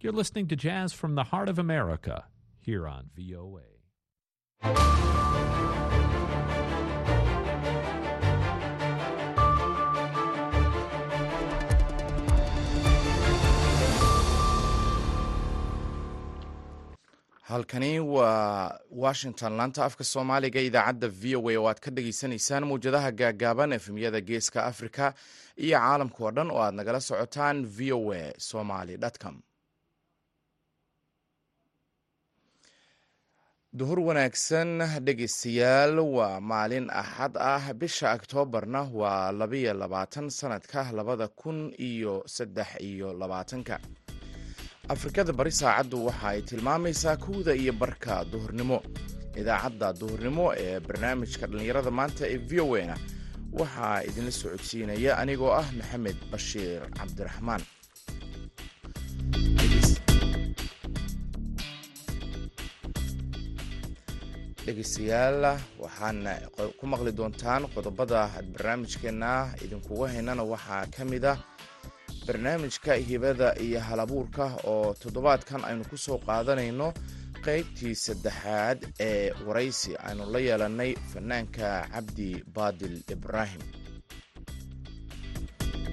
You're listening to Jazz from the Heart of America here on VOA. halkani waa washington laanta afka soomaaliga idaacadda v o a oo aad ka dhageysanaysaan mawjadaha gaagaaban efemyada geeska africa iyo caalamka oo dhan oo aad nagala socotaan v o a somaly com duhur wanaagsan dhegeystayaal waa maalin axad ah. Bisha oktoobarna waa labayo labaatan sanadka labada kun iyo saddex iyo labaatanka. Afrikada bari saacaddu waxa ay tilmaamaysaa kowda iyo barka duhurnimo. Idaacadda duhurnimo ee barnaamijka dhallinyarada maanta ee v o na waxaa idinla socodsiinaya anigoo ah maxamed bashiir cabdiraxmaan dhegeystayaal waxaan ku maqli doontaan qodobada barnaamijkeena. Idinkuga haynana waxaa ka mid ah barnaamijka hibada iyo halabuurka oo toddobaadkan aynu ku soo qaadanayno. Qaybtii saddexaad ee waraysi aynu la yeelanay fanaanka cabdi baadil ibraahim.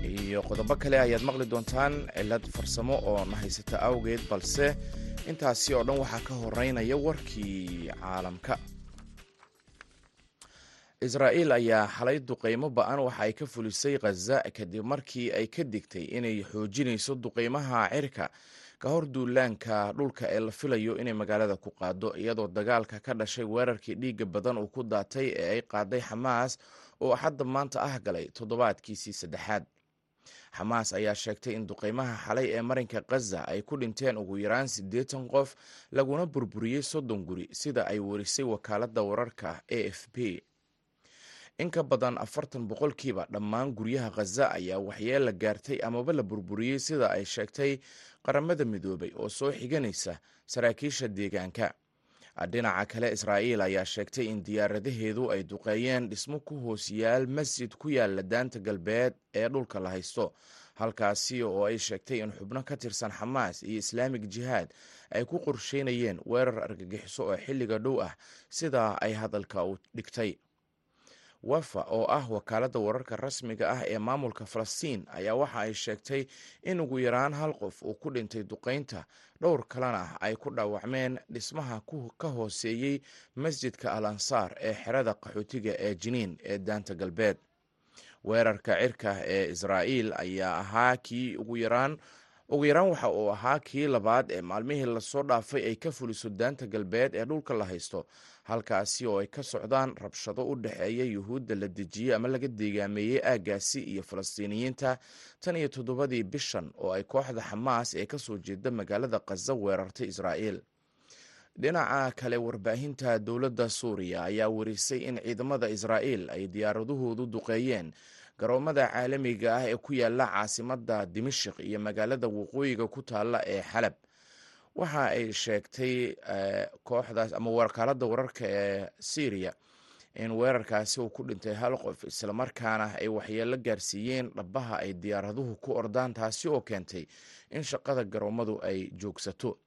Iyo qodobo kale ayaad maqli doontaan cilad farsamo oo na haysata awgeed balse intaasi oo dhan waxaa ka horeynaya warkii caalamka. Israa'iil ayaa xalay duqeymo ba'an waxa ay ka fulisay khaza kadib markii ay ka digtay inay xoojinayso duqeymaha cirka. Ka hor duulaanka dhulka ee la filayo inay magaalada ku qaado iyadoo dagaalka ka dhashay weerarkii dhiiga badan uu ku daatay ee ay qaaday xamaas oo hadda maanta ah galay toddobaadkiisii saddexaad xamaas ayaa sheegtay in duqeymaha xalay ee marinka khaza ay ku dhinteen ugu yaraan siddeetan qof laguna burburiyey soddon guri sida ay warisay wakaaladda wararka a f p. In ka badan afartan boqolkiiba dhammaan guryaha khaza ayaa waxyeela gaartay amaba la burburiyey sida ay sheegtay qaramada midoobay oo soo xiganaysa saraakiisha deegaanka dhinaca kale israa'iil ayaa sheegtay in diyaaradaheedu ay duqeeyeen dhismo ku hoos yaal masjid ku yaalla daanta galbeed ee dhulka la haysto. Halkaasi oo ay sheegtay in xubno ka tirsan xamaas iyo islaamig jihaad ay ku qorsheynayeen weerar argagixiso oo xilliga dhow ah. Sidaa ay hadalka u dhigtay wafa oo ah wakaaladda wararka rasmiga ah ee maamulka falastiin ayaa waxa ay sheegtay in ugu yaraan hal qof uu ku dhintay duqeynta. Dhowr kalena ay ku dhaawacmeen dhismaha ka hooseeyey masjidka al ansaar ee xerada qaxootiga ee jiniin ee daanta galbeed. Weerarka cirka ee israa'iil ayaa ahaa kii ugu yaraan ugu yaraan waxa uu ahaa kii labaad ee maalmihii la soo dhaafay ay ka fuliso daanta galbeed ee dhulka la haysto halkaasi oo ay ka socdaan rabshado u dhexeeya yuhuudda la dejiyey ama laga deegaameeyey aaggaasi iyo falastiiniyiinta. Tan iyo toddobadii bishan oo ay kooxda xamaas ee ka soo jeeda magaalada khaza weerartay israa'iil. Dhinaca kale warbaahinta dowladda suuriya ayaa warisay in ciidamada israa'iil ay diyaaradahoodu duqeeyeen. Garoomada caalamiga ah ee ku yaalla caasimada dimashik iyo magaalada waqooyiga ku taala ee xalab waxa ay sheegtay kooxdaas ama wakaaladda wararka ee syriya in weerarkaasi uu ku dhintay hal qof islamarkaana ay waxyeelo gaarsiiyeen dhabaha ay diyaaraduhu ku ordaan taasi oo keentay in shaqada garoomadu ay joogsato.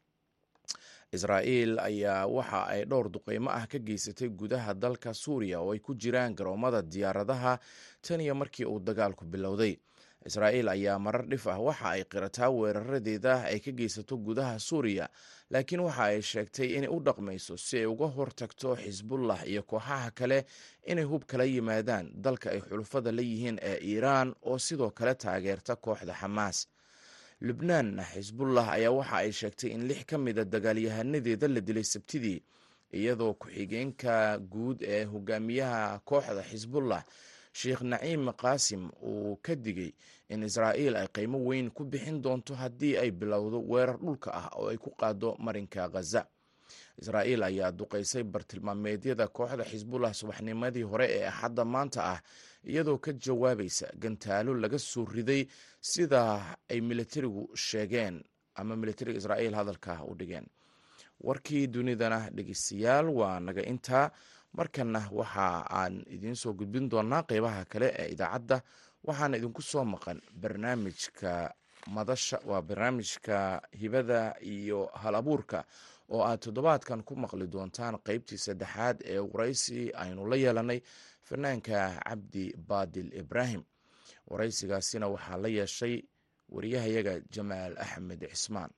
Israa'iil ayaa waxa ay dhowr duqeymo ah ka geysatay gudaha dalka suuriya oo ay ku jiraan garoomada diyaaradaha tan iyo markii uu dagaalku bilowday israa'iil ayaa marar dhif ah. Waxa ay qirataa weeraradeeda ay ka geysato gudaha suuriya. Laakiin waxa ay sheegtay inay u dhaqmayso si ay uga hortagto xisbullah iyo kooxaha kale inay hub kala yimaadaan. Dalka ay xulufada la yihiin ee iiraan oo sidoo kale taageerta kooxda xamaas. Lubnaanna xisbullah ayaa waxa ay sheegtay in lix ka mida dagaalyahanadeeda la dilay sabtidii iyadoo ku-xigeenka guud ee hogaamiyaha kooxda xisbullah sheekh naciim qaasim uu ka digay in israa'iil ay qiimo weyn ku bixin doonto haddii ay bilowdo weerar dhulka ah oo ay ku qaado marinka khaza israa'iil ayaa duqeysay bartilmaameedyada kooxda xisbullah subaxnimadii hore ee axadda maanta ah iyadoo ka jawaabaysa gantaalo laga soo riday sida ay militarigu sheegeen ama militariga israa'iil hadalka u dhigeen. Warkii dunidana dhegeystayaal waa naga intaa markana waxa aan idiin soo gudbin doonaa qeybaha kale ee idaacadda. Waxaana idinku soo maqan barnaamijka madasha waa barnaamijka hibada iyo hal abuurka oo aad toddobaadkan ku maqli doontaan qeybtii saddexaad ee waraysi aynu la yeelanay fanaanka cabdi baadil ibraahim. Waraysigaasina waxaa la yeeshay wariyahayaga jamaal axmed cismaan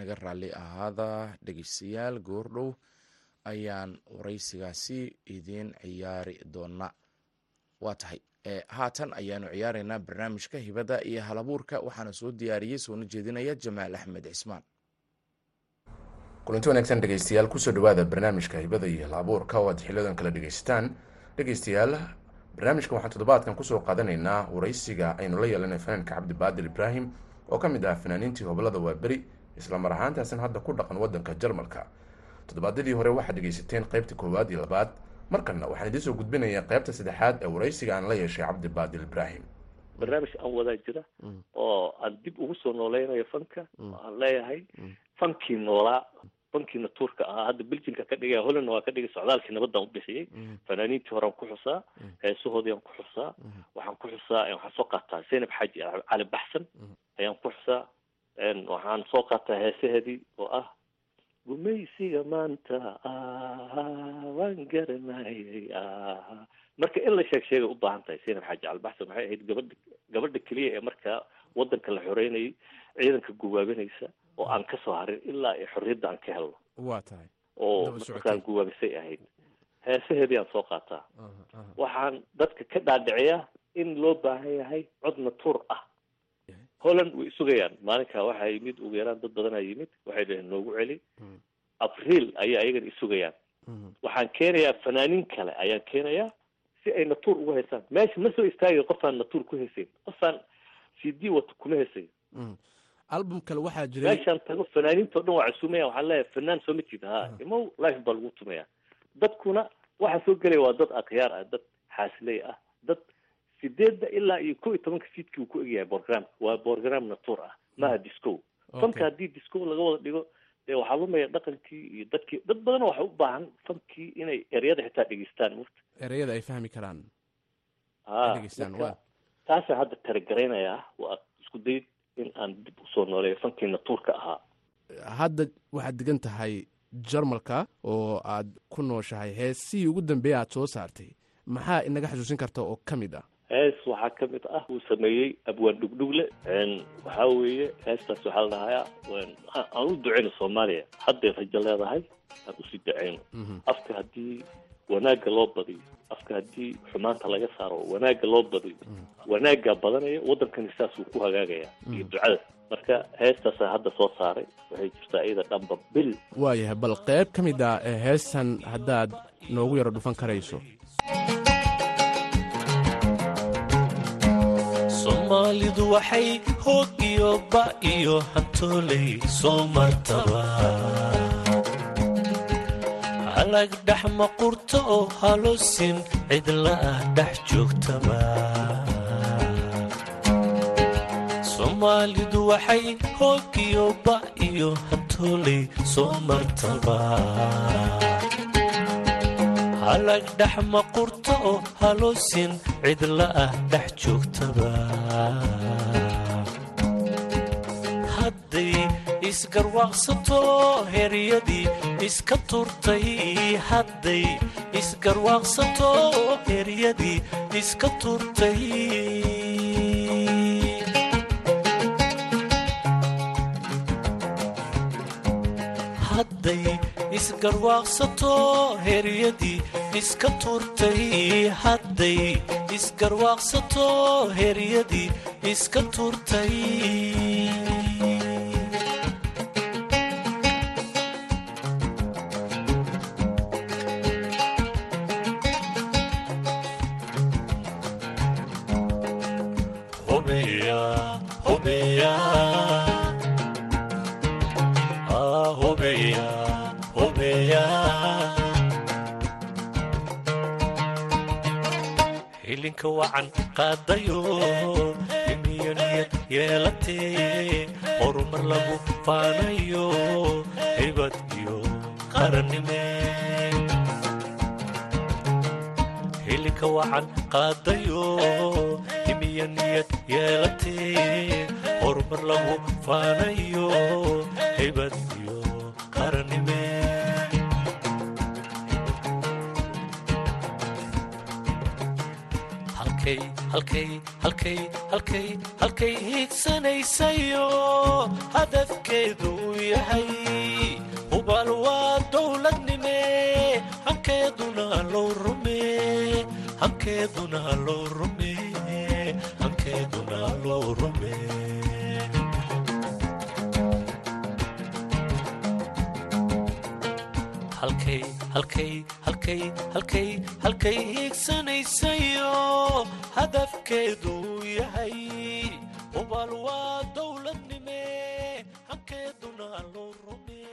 naga raalli ahaada dhegeystayaal goordhow ayaan waraysigaasi idiin ciyaari doonaa waa tahay haatan ayaanu ciyaaraynaa barnaamijka hibada iyo halabuurka waxaana soo diyaariyey soona jeedinaya jamaal axmed cismaan. Kulanti wanaagsan dhegeystayaal ku soo dhawaada barnaamijka hibada iyo halabuurka. Oo aad xiliyadan kala dhegeysataan dhegeystayaal barnaamijkan waxaan toddobaadkan ku soo qaadanaynaa waraysiga aynu la yeelanay fanaanka cabdi baadil ibraahim oo ka mid ah fanaaniintii hobolada waaberi isla mar ahaantaasan hadda ku dhaqan wadanka jarmalka. Toddobaadyadii hore waxaad dhegeysateen qaybta koowaad iyo labaad markanna waxaan idiin soo gudbinayaa qaybta saddexaad ee waraysiga aan la yeeshay cabdi baadil ibraahim. Barnaamij aan wadaa jira oo aan dib ugu soo nooleynayo fanka aan leeyahay fankii noolaa fankii natuurka ahaa hadda beljinka ka dhigaya hollandna waa ka dhigay socdaalkii nabadaan u bixiyey. Fanaaniintii horean ku xusaa heesahoodii aan ku xusaa. Waxaan ku xusaa waxaan soo qaataa zaynab xaaji cali baxsan ayaan ku xusaa waxaan soo qaataa heesaheedii oo ah gumaysiga maanta waan garanayay marka in la sheeg sheegay u baahan tahay zaynab xaaji calbaxsan waxay ahayd gabadha gabadha keliya ee markaa wadanka la xoreynayay ciidanka guwaabinaysa oo aan ka soo harin ilaa ay xorriyadda aan ka helno. Waa tahay. Oo markaan guwaabisay ahayd. Heesaheedii aan soo qaataa. Waxaan dadka ka dhaadhiciyaa in loo baahan yahay cod natuur ah holland way sugayaan. Maalinkaa waxaa yimid ugu yaraan dad badanaa yimid waxay dhaheen noogu celi. Abriil ayay ayagana isugayaan. Waxaan keenayaa fanaaniin kale ayaan keenayaa si ay natuur ugu haysaan meesha ma soo istaagayo qofaan natuur ku hesayn qofaan c d wato kuma hesayo album kale waxaa jiray meeshaan tago fanaaniinta o dhan waa casuumaya waxaan leeyahay fanaan soo ma jeeda ha imow life baa lagu tumaya dadkuna waxaa soo gelaya waa dad akhyaar ah dad xaasiley ah dad sideedda ilaa iyo kow iyo tobanka fiidkii uu ku egyahay borogramka waa borogram natuur ah maaha disco. Fanka haddii disco laga wada dhigo dee waxaa lumaya dhaqankii iyo dadkii. Dad badan waxa u baahan fankii inay ereyada xitaa dhegeystaan murta ereyada ay fahmi karaan. Ha marka taasaan hadda talagaraynayaa waa isku dayid in aan dib u soo nooleeyo fankii natuurka ahaa. Hadda waxaad degan tahay jarmalka oo aad ku nooshahay heesihii ugu dambeeya aad soo saartay. Maxaa inaga xasuusin karta oo ka mid ah hees waxaa ka mid ah uu sameeyey abwaan dhugdhugle waxaa weeye heestaas waxaa la dhahayaa aan u duceyno soomaaliya. Hadday rajo leedahay aan u sii duceyno. Afka haddii wanaagga loo badiyo afka haddii xumaanta laga saaro wanaagga loo badiyo wanaaggaa badanaya waddankani saas uu ku hagaagaya iyo ducada. Marka heestaasa hadda soo saaray waxay jirtaa iyada dhanba bil. Waayahay bal qayb ka mid ah ee heestan haddaad noogu yaro dhufan karayso soomaalidu waxay hoog iyo ba iyo hantooley soo martaba. Halag dhex maqurto oo halosin cidla ah dhex joogtaba. Soomaalidu waxay hoog iyo ba iyo hantooley soo martaba. Halag dhex maqurto oo halosin cidla ah dhex joogtaba. Hadday isgarwaaqsato heryadii iska turtay hadday isgarwaaqsato heryadii iska turtay hadday isgarwaaqsato heryadii iska turtay hadday isgarwaaqsato heryadii iska turtay hilinka wacan qaadayo. Imiyo niyad horumar lagu faanayo. Hibad iyo qarannime wacan qaadayo himiya niyad horumar lagu faanayo. Hibad iyo qarannime halkay hiigsanaysayo hadafkeedu uu yahay hubaal waa dowladnime hankeeduna loo rume hankeeduna loo rume hankeeduna loo rume halkay hiigsanaysayo. Hadafkeedu uu yahay hubaal waa dowladnime. Hankeeduna loo rume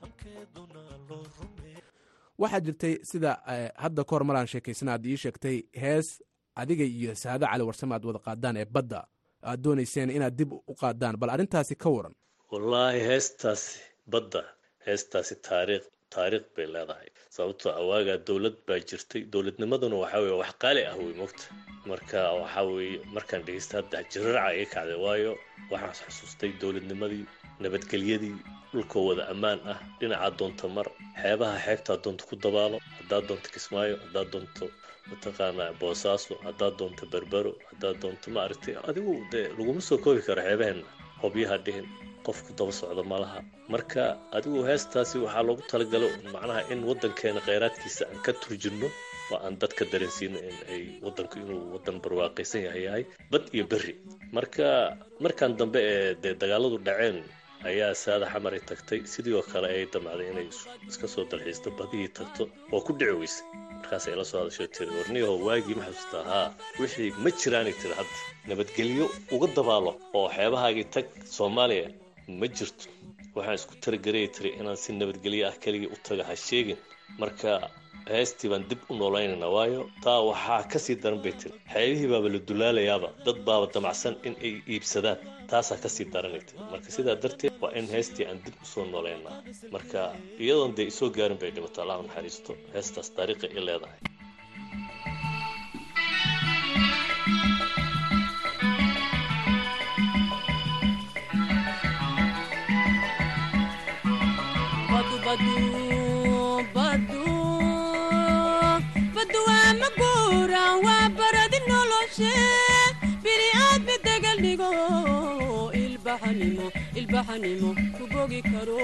hankeeduna loo rume. Waxaa jirtay sida eh, hadda ka hor maraan sheekaysana aad ii sheegtay hees adiga iyo saado cali warsame aad wada qaadaan ee badda. Aad doonayseen inaad dib u qaadaan bal arrintaasi ka waran. Wallaahi heestaasi badda heestaasi taariikh taariikh bay leedahay sababtoo awaagaa dowlad baa jirtay. Dowladnimaduna waxaa weye wax qaali ah wey mogta marka waxaa weeye markaan dhegeysta hadda jiraraca iga kacday waayo waxaan xusuustay dowladnimadii nabadgelyadii dhulkoo wada ammaan ah dhinacaa doonta mar xeebaha xeebtaa doonta ku dabaalo haddaad doonto kismaayo haddaad doonto mataqaanaa boosaaso haddaad doonto berbero haddaad doonto maaragtay adigu dee laguma soo koobi karo xeebaheenna hobyaha dhihin qofku daba socdo malaha. Marka adigu heestaasi waxaa loogu talagalay macnaha in waddankeena kheyraadkiisa aan ka turjirno oo aan dadka dareensiino in ay waddanku inuu waddan barwaaqaysan yahay yahay bad iyo berri. Marka markan dambe ee dee dagaaladu dhaceen ayaa saada xamaray tagtay. Sidii oo kale ayay damacday inay iska soo dalxiisto badihii tagto oo ku dhici weysay markaasay ila soo hadasho tiri warniyaho waagii ma xasuustaa haa wixii ma jiraanay tiri hadda. Nabadgelyo uga dabaalo oo xeebahaagii tag soomaaliya ma jirto. Waxaan isku taragaraya tiri inaan si nabadgelyo ah keligii u taga ha sheegin. Marka heestii baan dib u nooleynaynaa waayo taa waxaa ka sii daran bay tiri. Xeebihii baaba la dulaalayaaba dad baaba damacsan in ay iibsadaan taasaa ka sii daranay tiri marka sidaa darteed waa in heestii aan dib u soo nooleynaa marka iyadoon dee isoo gaarin bay dhimato allahu naxariisto heestaas taariikhi i leedahay ilbaxanimo ilbaxanimo ku bogi karo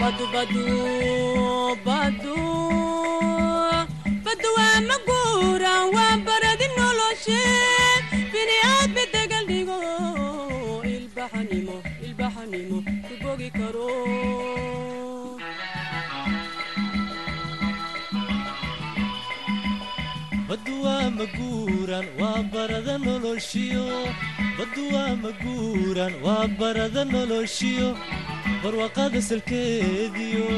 badu badu badu maguuran waa barada noloshiyo. Baddu waa maguuran waa barwaaqada salkeediyo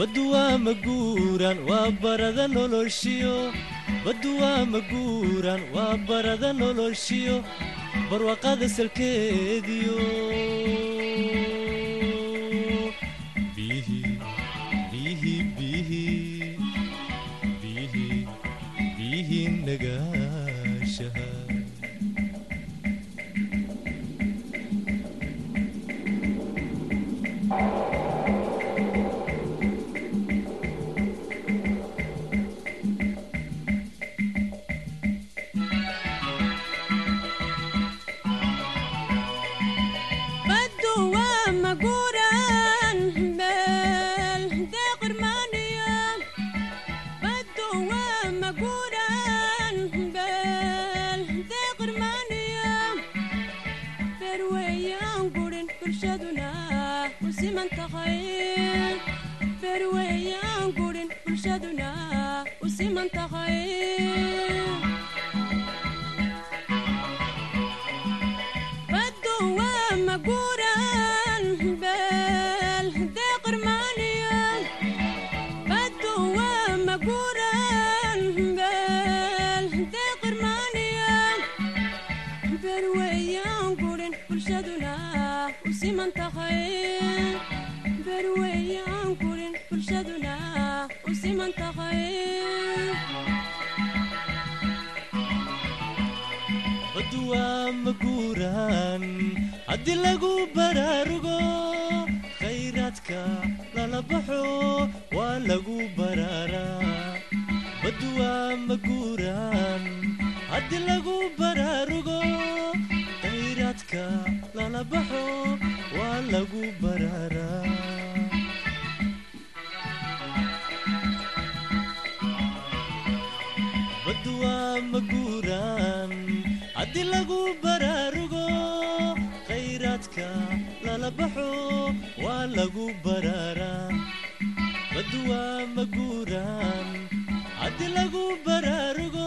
baddu waa maguuran waa barada noloshiyo baddu waa maguuran waa barada noloshiyo barwaaqada salkeediyo haddii lagu baraarugo khayraadka lala baxo waa lagu baraaraa. Baddu waa maguuraan haddii lagu baraarugo khayraadka lala baxo waa lagu baraaraa. Baddu waa maguuraan haddii lagu baraarugo baxo waa lagu baraaraa. Baddu waa maguuraan haddii lagu baraarugo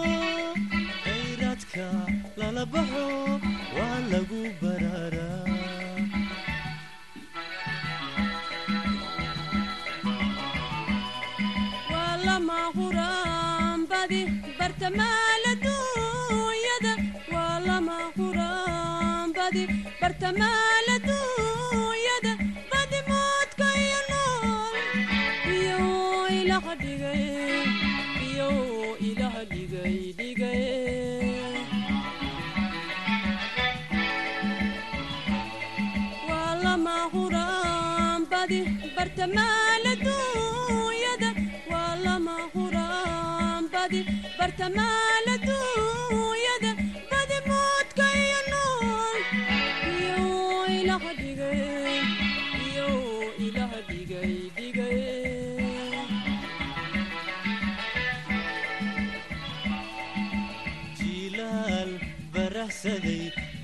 khayraadka lala baxo waa lagu baraaraa. Waa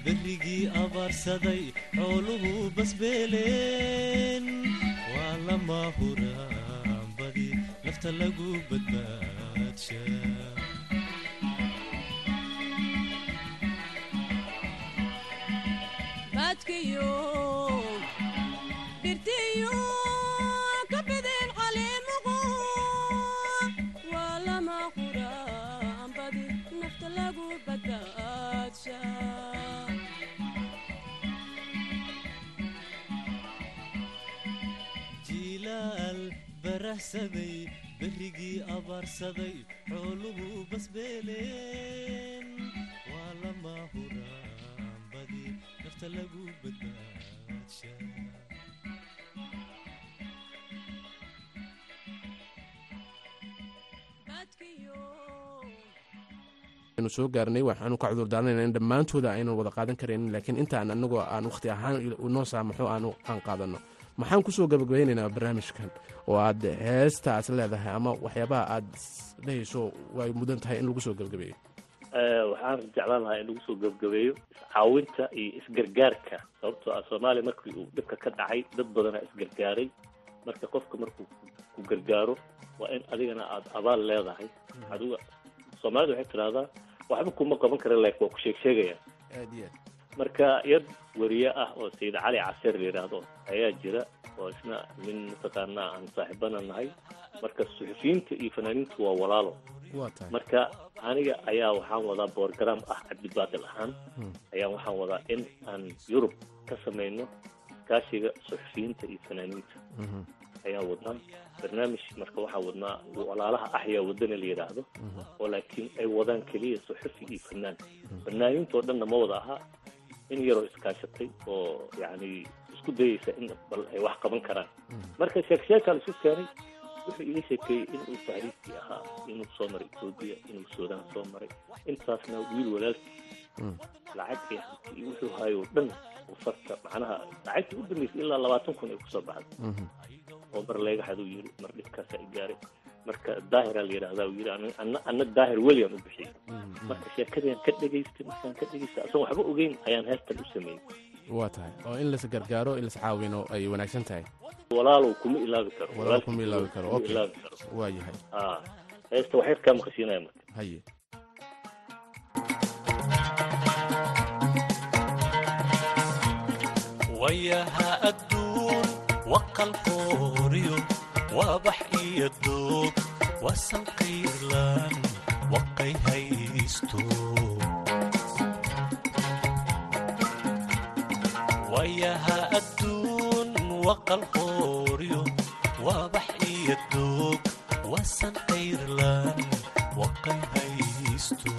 berrigii abaarsaday xooluhu basbeeleen lama huraan badi nafta lagu badbaadsha baadkiyo dhirtiyo jiilaal barahsaday berrigii abaarsaday xooluhu basbeeleen waa lama huraan badi nafta lagu badbaadsha aynu soo gaarnay waxaanu ka cudur daaranayna in dhammaantooda aynan wada qaadan karaynin laakiin intaan anagoo aan wakhti ahaan inoo saamaxo aan qaadanno maxaan ku soo gabagabeynaynaa barnaamijkan oo aad heestaas leedahay ama waxyaabaha aad dhehayso way mudan tahay in lagu soo gabagabeeyo? Waxaan jeclaan lahaa in lagu soo gebgabeeyo iscaawinta iyo isgargaarka sababtoo ah soomaaliya markii uu dhibka ka dhacay dad badanaa isgargaaray. Marka qofka markuu ku gargaaro waa in adigana aada abaal leedahay. Adiga soomaalida waxay tidhahdaa waxba kuma qaban kara laakiin waa ku sheeg sheegaya aad iyo aad marka yar weriye ah oo sayid cali caseer la yidhaahdo ayaa jira oo isna nin mataqaanaa aan saaxiibana nahay. Marka suxufiyiinta iyo fanaaniintu waa walaalo. Marka aniga ayaa waxaan wadaa borgram ah cabdibaadil ahaan. Ayaa waxaan wadaa in aan yurub ka samayno iskaashiga suxufiyiinta iyo fanaaniinta. Ayaa wadnaa barnaamij marka waxaa wadnaa walaalaha axyaa wadana la yidhaahdo oo laakiin ay wadaan keliya suxufi iyo fanaan. Fanaaniintoo dhanna ma wada ahaa in yaroo iskaashatay oo yacni isku dayeysa in bal ay wax qaban karaan. Marka sheek sheekaa la isu keenay wuxuu iga sheekeeyey inuu tahriibkii ahaa inuu soo maray etoobiya inuu suudaan soo maray. Intaasna wiil walaalkii lacag iyo hanti wuxuu hayo dhan uu farta macnaha lacagtii u dambeysay ilaa labaatan kun ay ku soo baxday. Oo mar leegaxad uu yiri mar dhibkaasaa i gaaray marka daahira la yidhahdaa uu yiri ana- daahir weligan u bixiyey marka sheekadaan ka dhegaystay markaan ka dhegaystay asoon waxba ogeyn ayaan heestan u sameeyey waa tahay. Oo in las gargaaro in las caawino ay wanaagsan tahay. Walaalow kuma ilaabi karo. Walaal kuma ilaabi karo. okay. waa yahay. Ah heesta waxyar kaa maqashiinaya marka. Haye. Wayaha adduun waqal hooriyo waabax iyo doog wasanqiirlan waqay haysto. Waayaha adduun waqal hooryo waabax iyo doog wasan qayrlan waqay haysto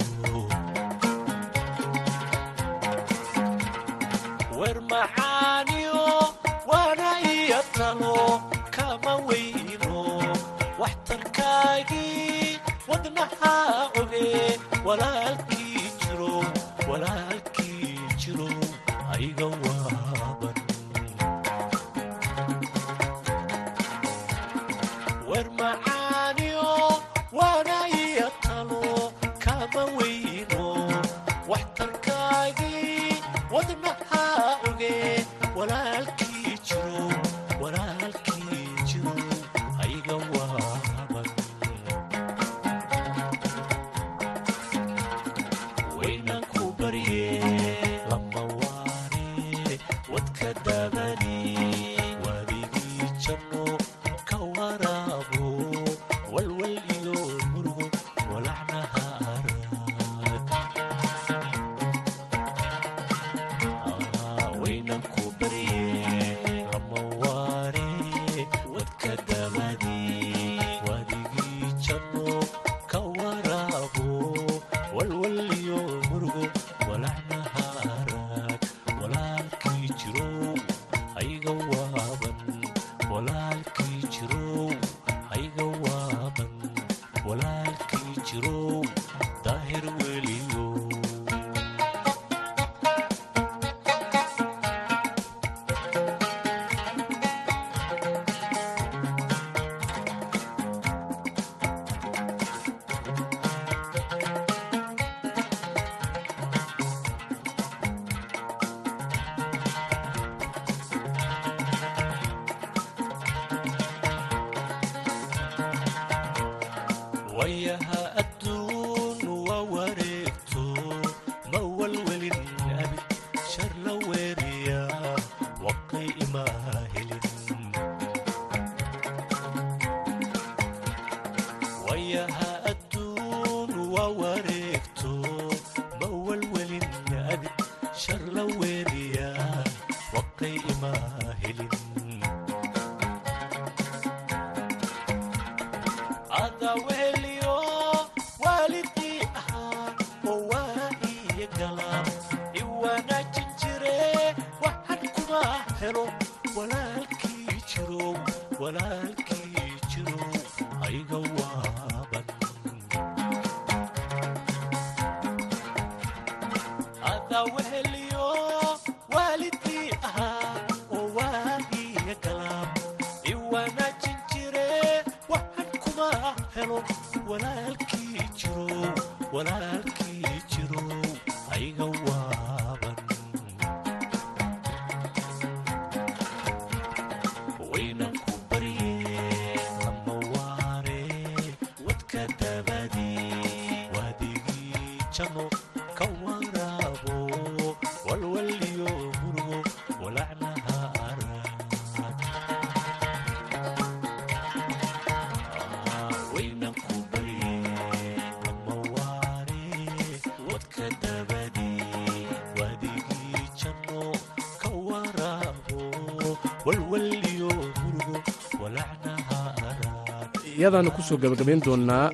iyadaanu ku soo gabagabayn doonaa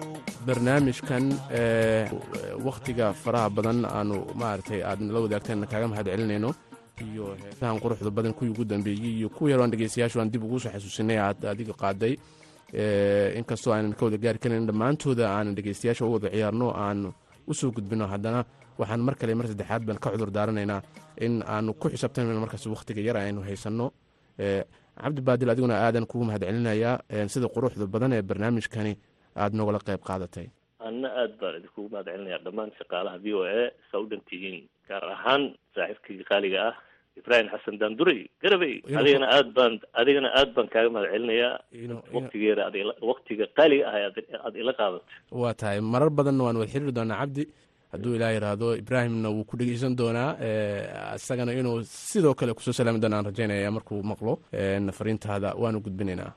barnaamijkan wakhtiga faraha badan aanu maaragtay aad la wadaagteen kaaga mahad celinayno. Iyo heesahan quruxda badan kuwii ugu dambeeyey iyo kuwa yaroan dhegeystayaashu aan dib ugu soo xasuusinay aad adiga qaaday. Inkastoo aanan ka wada gaari karin dhammaantooda aanan dhegeystayaasha u wada ciyaarno aan u soo gudbino haddana waxaan mar kale mar saddexaad baan ka cudur daaranaynaa in aanu ku xisaabtanayno markaas wakhtiga yar aynu haysanno cabdi baadil adiguna aadan kugu mahad celinayaa sida quruxda badan ee barnaamijkani aad nogala qayb qaadatay. Anna aad baan idinkugu mahad celinaya dhammaan shaqaalaha v o a saa u dhan tihiin gaar ahaan saaxiibkii qaaliga ah ibraahim xasan daanduray garabey adigana aad baan adigana aad baan kaaga mahad celinayaa waktigeeda aad ila- waktiga qaaliga ah aad- ila qaadatay waa tahay. Marar badanna waan wada xiriiri doonaa cabdi hadduu ilaa yidhaahdo ibraahimna wuu ku dhegeysan doonaa isagana inuu sidoo kale ku soo salaami doona aan rajaynaya markuu maqlo. Fariintaada waanu gudbinaynaa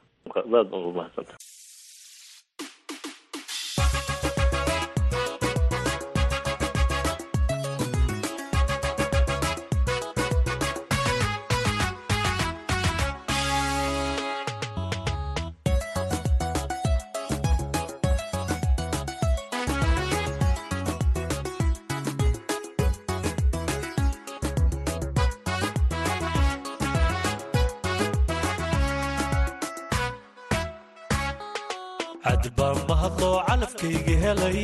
aad baan mahadloo calafkayga helay.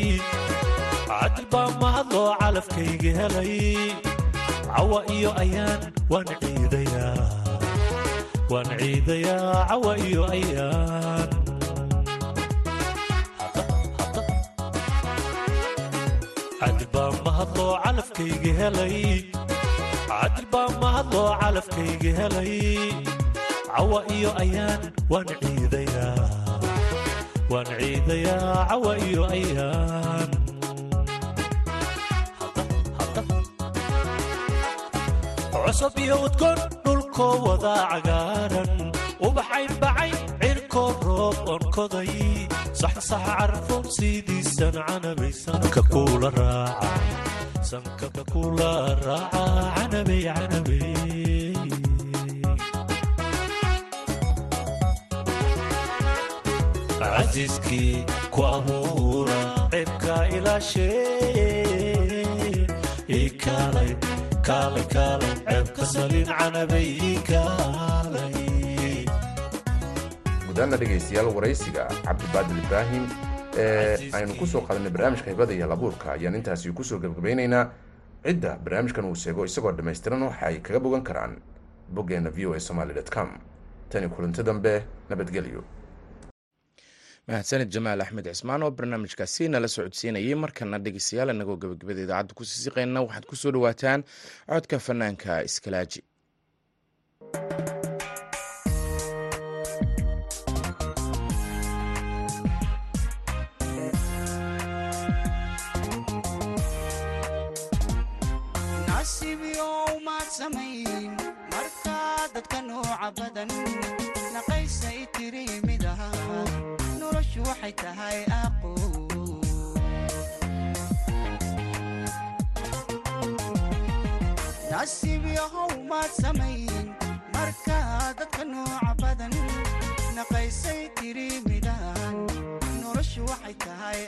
Cadil baa mahadloo calafkayga helay. Cawa iyo ayaan waan ciidayaa. Waan ciidayaa cawa iyo ayaan. Cadil baa mahadloo calafkayga helay. Cadil baa mahadloo calafkayga helay. Cawa iyo ayaan waan ciidayaa waan ciidayaa cawa iyo ayaan cusub iyo udgoon dhulkoo wada cagaaran ubaxayn bacayn cirkoo roob onkoday saxsaxa carfoon siidiisan canabay sanka kuula raaca sanka kula raaca canabay canabay casiiskii ku abuura ilaashee kaalay kaalay ceebka canabay gudaana dhegaystayaal waraysiga cabdibaadir ibraahim ee aynu ku soo qaadanay barnaamijka hibada iyo labuurka ayaan intaasi ku soo gebgabaynaynaa cidda barnaamijkan uu sheego isagoo dhammaystiran waxa ay kaga bogan karaan boggeena v o a somaly com tani kulanti dambe nabadgelyo mahadsanid jamaal axmed cismaan oo barnaamijkaasi nala socodsiinayay markana dhegeystayaal inagoo gabagabada idaacadda ku sii siqeyna waxaad ku soo dhawaataan codka fanaanka iskalaaji waxay tahay aqo nasiibyahow maad samayn markaa dadka nooca badan naqaysay tiri midaan. Noloshu waxay tahay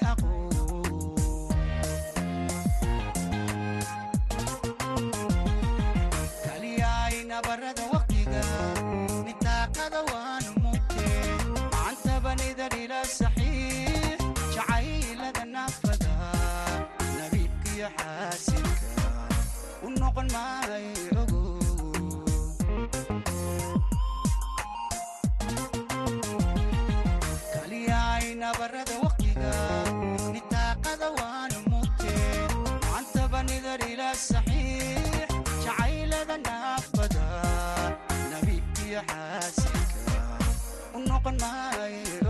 u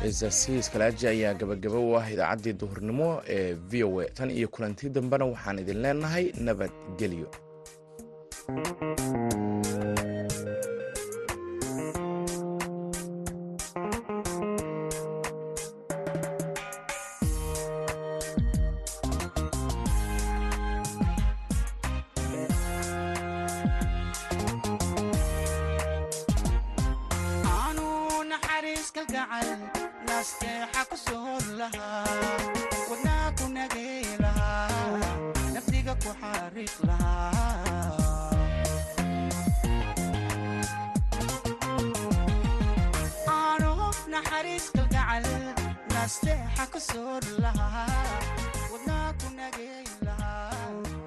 ciisaasi iskalaaji ayaa gabagaba u ah idaacaddii duhurnimo ee v o a. Tan iyo kulanti dambena waxaan idin leenahay nabadgelyo